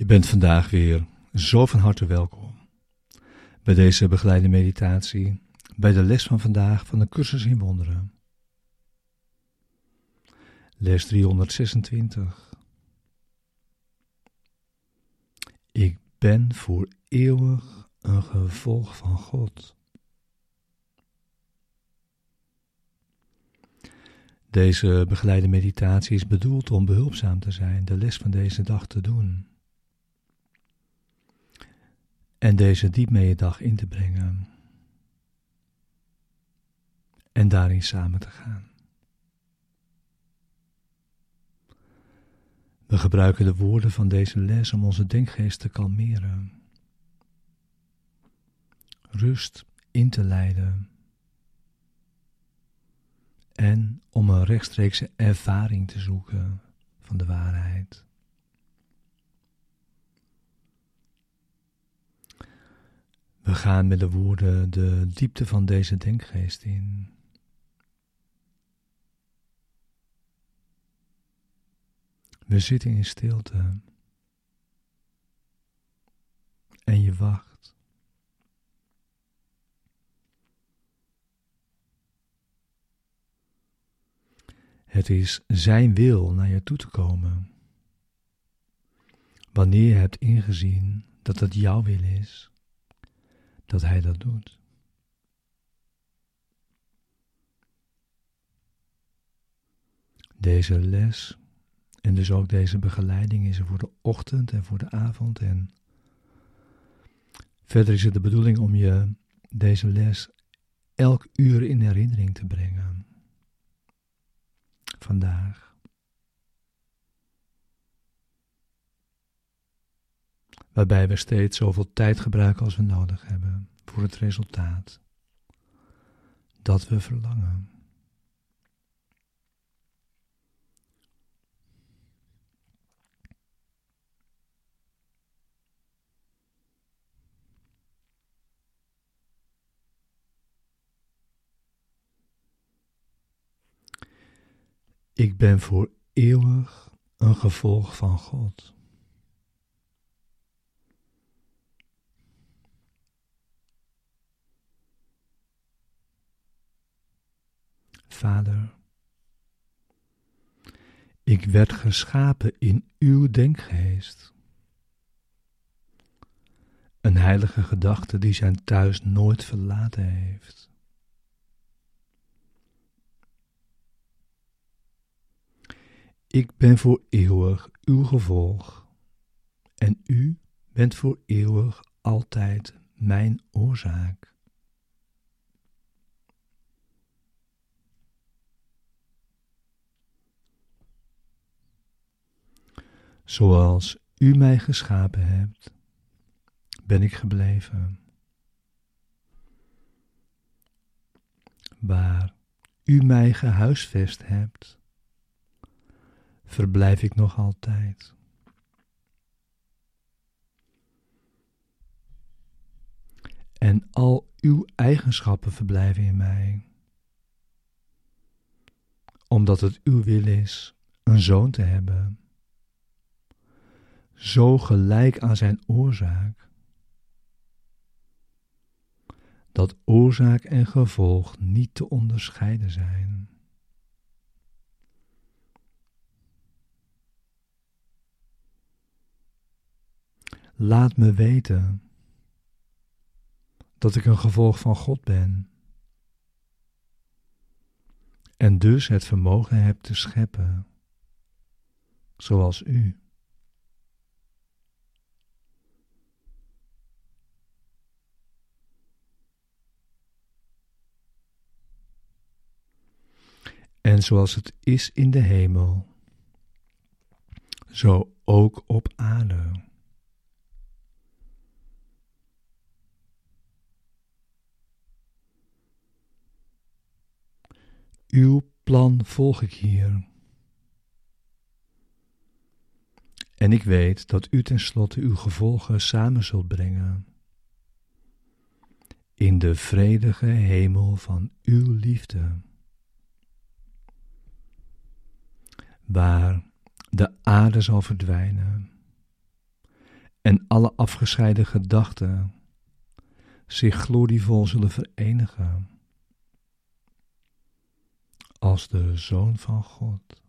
Je bent vandaag weer zo van harte welkom bij deze begeleide meditatie, bij de les van vandaag van de cursus in wonderen. Les 326. Ik ben voor eeuwig een gevolg van God. Deze begeleide meditatie is bedoeld om behulpzaam te zijn, de les van deze dag te doen. En deze diep mee dag in te brengen. En daarin samen te gaan. We gebruiken de woorden van deze les om onze denkgeest te kalmeren. Rust in te leiden. En om een rechtstreekse ervaring te zoeken van de waarheid. We gaan met de woorden de diepte van deze denkgeest in. We zitten in stilte. En je wacht. Het is Zijn wil naar je toe te komen. Wanneer je hebt ingezien dat het jouw wil is, dat Hij dat doet. Deze les en dus ook deze begeleiding is er voor de ochtend en voor de avond. En verder is het de bedoeling om je deze les elk uur in herinnering te brengen. Vandaag. Waarbij we steeds zoveel tijd gebruiken als we nodig hebben voor het resultaat dat we verlangen. Ik ben voor eeuwig een gevolg van God. Vader, ik werd geschapen in uw denkgeest. Een heilige gedachte die zijn thuis nooit verlaten heeft. Ik ben voor eeuwig uw gevolg en u bent voor eeuwig altijd mijn oorzaak. Zoals u mij geschapen hebt, ben ik gebleven. Waar u mij gehuisvest hebt, verblijf ik nog altijd. En al uw eigenschappen verblijven in mij, omdat het uw wil is een zoon te hebben, zo gelijk aan zijn oorzaak, dat oorzaak en gevolg niet te onderscheiden zijn. Laat me weten dat ik een gevolg van God ben en dus het vermogen heb te scheppen, zoals u. En zoals het is in de hemel, zo ook op aarde. Uw plan volg ik hier. En ik weet dat u tenslotte uw gevolgen samen zult brengen. In de vredige hemel van uw liefde. Waar de aarde zal verdwijnen en alle afgescheiden gedachten zich glorievol zullen verenigen als de Zoon van God.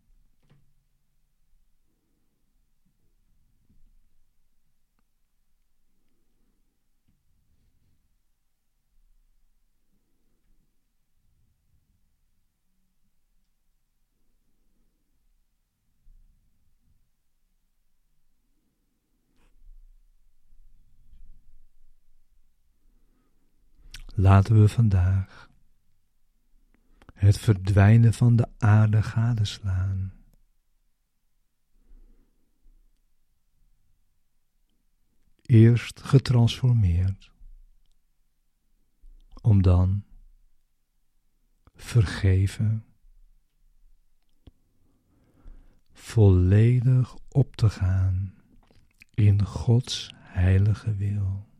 Laten we vandaag het verdwijnen van de aarde gadeslaan. Eerst getransformeerd, om dan vergeven, volledig op te gaan in Gods heilige wil.